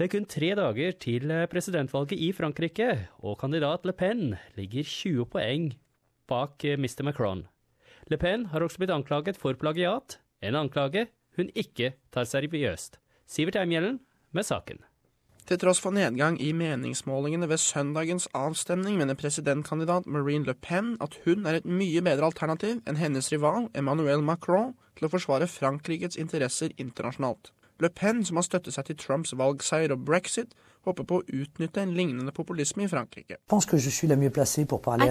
Det er kun tre dager til presidentvalget i Frankrike, og kandidat Le Pen ligger 20 poeng bak Mr. Macron. Le Pen har også blitt anklaget for plagiat, en anklage hun ikke tar seriøst. Sivert Eimhjellen med saken. Til tross for nedgang i meningsmålingene ved søndagens avstemning mener presidentkandidat Marine Le Pen at hun er et mye bedre alternativ enn hennes rival Emmanuel Macron til å forsvare Frankrikes interesser internasjonalt. Le Pen, som har støttet seg til Trumps valgseier og brexit, håper på å utnytte en lignende populisme i Frankrike. I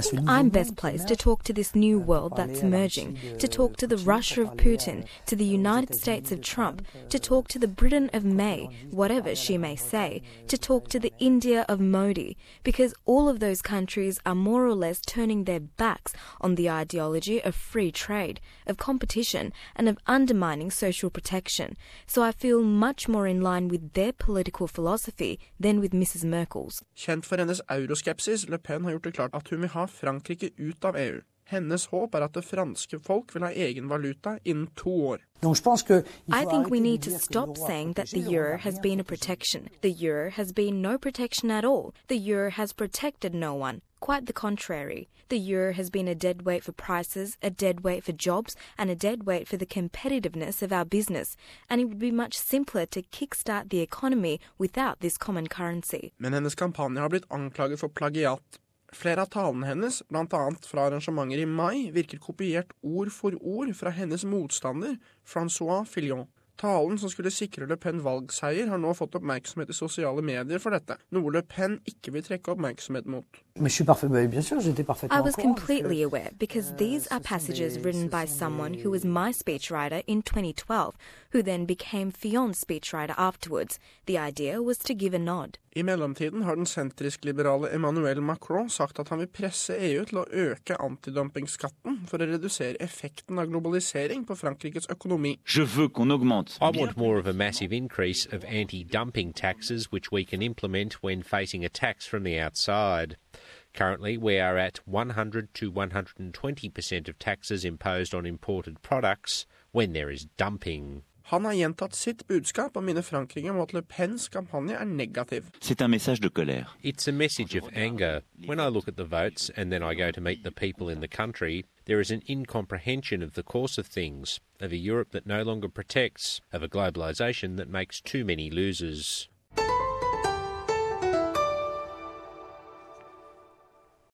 think I'm best placed to talk to this new world that's emerging, to talk to the Russia of Putin, to the United States of Trump, to talk to the Britain of May, whatever she may say, to talk to the India of Modi, because all of those countries are more or less turning their backs on the ideology of free trade, of competition, and of undermining social protection. So I feel much more in line with their political philosophy than with Mrs. Merkel's. Kjent for hennes euroskepsis, Le Pen har gjort det klart at hun vil ha Frankrike ut av EU. Hennes håp er at det franske folk vil ha egen valuta innen to år. I think we need to stop saying that the euro has been a protection. The euro has been no protection at all. The euro has protected no one. Quite the contrary. The euro has been a dead weight for prices, a dead weight for jobs, and a dead weight for the competitiveness of our business. And it would be much simpler to kickstart the economy without this common currency. Men hennes kampanje har blitt anklaget for plagiat. Flere av talene hennes, bl.a. fra arrangementer i mai, virker kopiert ord for ord fra hennes motstander, Francois Fillon. Talen som skulle sikre Le Pen valgseier, har nå fått oppmerksomhet i sosiale medier for dette, noe Le Pen ikke vil trekke oppmerksomhet mot. I was completely aware because these are passages written by someone who was my speechwriter in 2012, who then became Fion's speechwriter afterwards. The idea was to give a nod. I mellomtiden har den sentrisk-liberale Emmanuel Macron sagt at han vil presse EU til å øke antidumpingskatten for å redusere effekten av globalisering på Frankrikes økonomi. I want more of a massive increase of anti dumping taxes, which we can implement when facing attacks from the outside. Currently, we are at 100 to 120% of taxes imposed on imported products when there is dumping. Han har gjentatt sitt budskap og minner Frankrike om at Le Pens kampanje er negativ. C'est un message de colère. It's a message of anger. When I look at the votes and then I go to meet the people in the country, there is an incomprehension of the course of things, of a Europe that no longer protects, of a globalisation that makes too many losers.